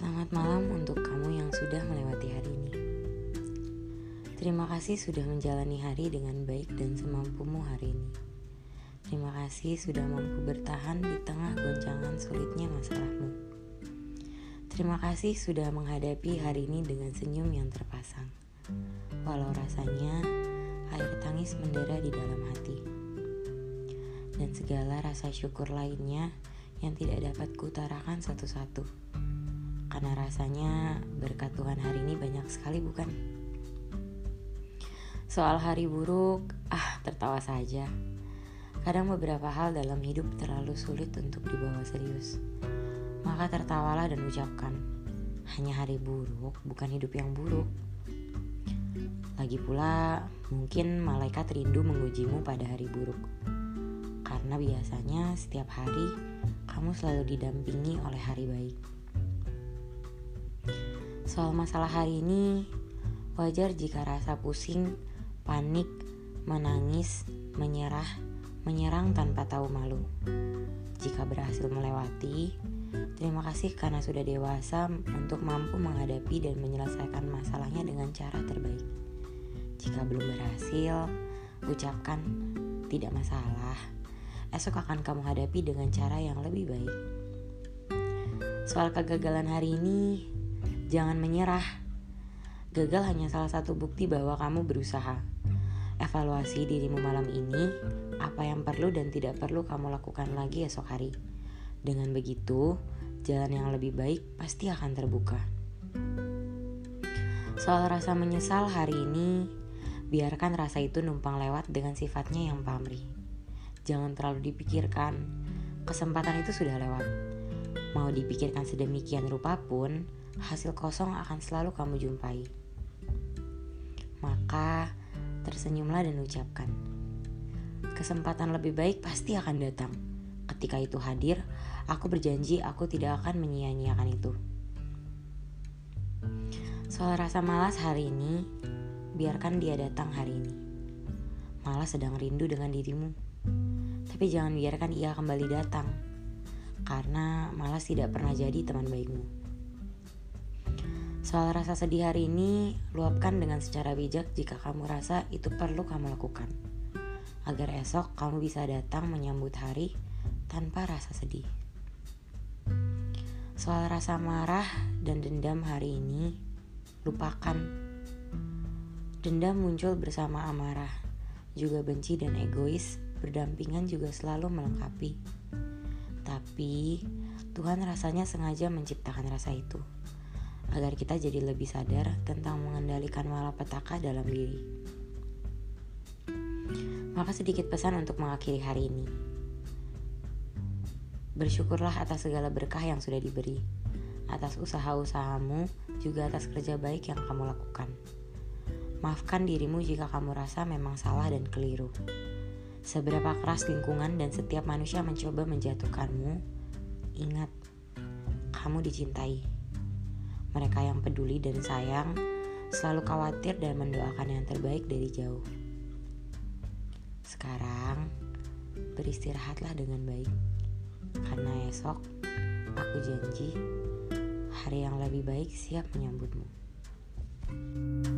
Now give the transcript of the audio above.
Selamat malam untuk kamu yang sudah melewati hari ini. Terima kasih sudah menjalani hari dengan baik dan semampumu hari ini. Terima kasih sudah mampu bertahan di tengah goncangan sulitnya masalahmu. Terima kasih sudah menghadapi hari ini dengan senyum yang terpasang. Walau rasanya air tangis mendera di dalam hati. Dan segala rasa syukur lainnya yang tidak dapat kutarakan satu-satu. Karena rasanya berkat Tuhan hari ini banyak sekali bukan? Soal hari buruk, ah tertawa saja. Kadang beberapa hal dalam hidup terlalu sulit untuk dibawa serius. Maka tertawalah dan ucapkan, hanya hari buruk, bukan hidup yang buruk. Lagi pula, mungkin malaikat rindu mengujimu pada hari buruk. Karena biasanya setiap hari kamu selalu didampingi oleh hari baik. Soal masalah hari ini, wajar jika rasa pusing panik, menangis, menyerah, menyerang tanpa tahu malu. Jika berhasil melewati, terima kasih karena sudah dewasa untuk mampu menghadapi dan menyelesaikan masalahnya dengan cara terbaik. Jika belum berhasil, ucapkan tidak masalah. Esok akan kamu hadapi dengan cara yang lebih baik. Soal kegagalan hari ini, jangan menyerah. Gagal hanya salah satu bukti bahwa kamu berusaha. Evaluasi dirimu malam ini, apa yang perlu dan tidak perlu kamu lakukan lagi esok hari. Dengan begitu, jalan yang lebih baik pasti akan terbuka. Soal rasa menyesal hari ini, biarkan rasa itu numpang lewat dengan sifatnya yang pamrih. Jangan terlalu dipikirkan, kesempatan itu sudah lewat. Mau dipikirkan sedemikian rupa pun, hasil kosong akan selalu kamu jumpai. Maka, tersenyumlah dan ucapkan, kesempatan lebih baik pasti akan datang. Ketika itu hadir, aku berjanji aku tidak akan menyia-nyiakan itu. Soal rasa malas hari ini, biarkan dia datang hari ini. Malas sedang rindu dengan dirimu, tapi jangan biarkan ia kembali datang, karena malas tidak pernah jadi teman baikmu. Soal rasa sedih hari ini, luapkan dengan secara bijak jika kamu rasa itu perlu kamu lakukan. Agar esok kamu bisa datang menyambut hari tanpa rasa sedih. Soal rasa marah dan dendam hari ini, lupakan. Dendam muncul bersama amarah, juga benci dan egois berdampingan juga selalu melengkapi. Tapi Tuhan rasanya sengaja menciptakan rasa itu agar kita jadi lebih sadar tentang mengendalikan malapetaka dalam diri. Maka sedikit pesan untuk mengakhiri hari ini. Bersyukurlah atas segala berkah yang sudah diberi, atas usaha-usahamu, juga atas kerja baik yang kamu lakukan. Maafkan dirimu jika kamu rasa memang salah dan keliru. Seberapa keras lingkungan dan setiap manusia mencoba menjatuhkanmu, ingat, kamu dicintai. Mereka yang peduli dan sayang selalu khawatir dan mendoakan yang terbaik dari jauh. Sekarang, beristirahatlah dengan baik. Karena esok, aku janji, hari yang lebih baik siap menyambutmu. thank you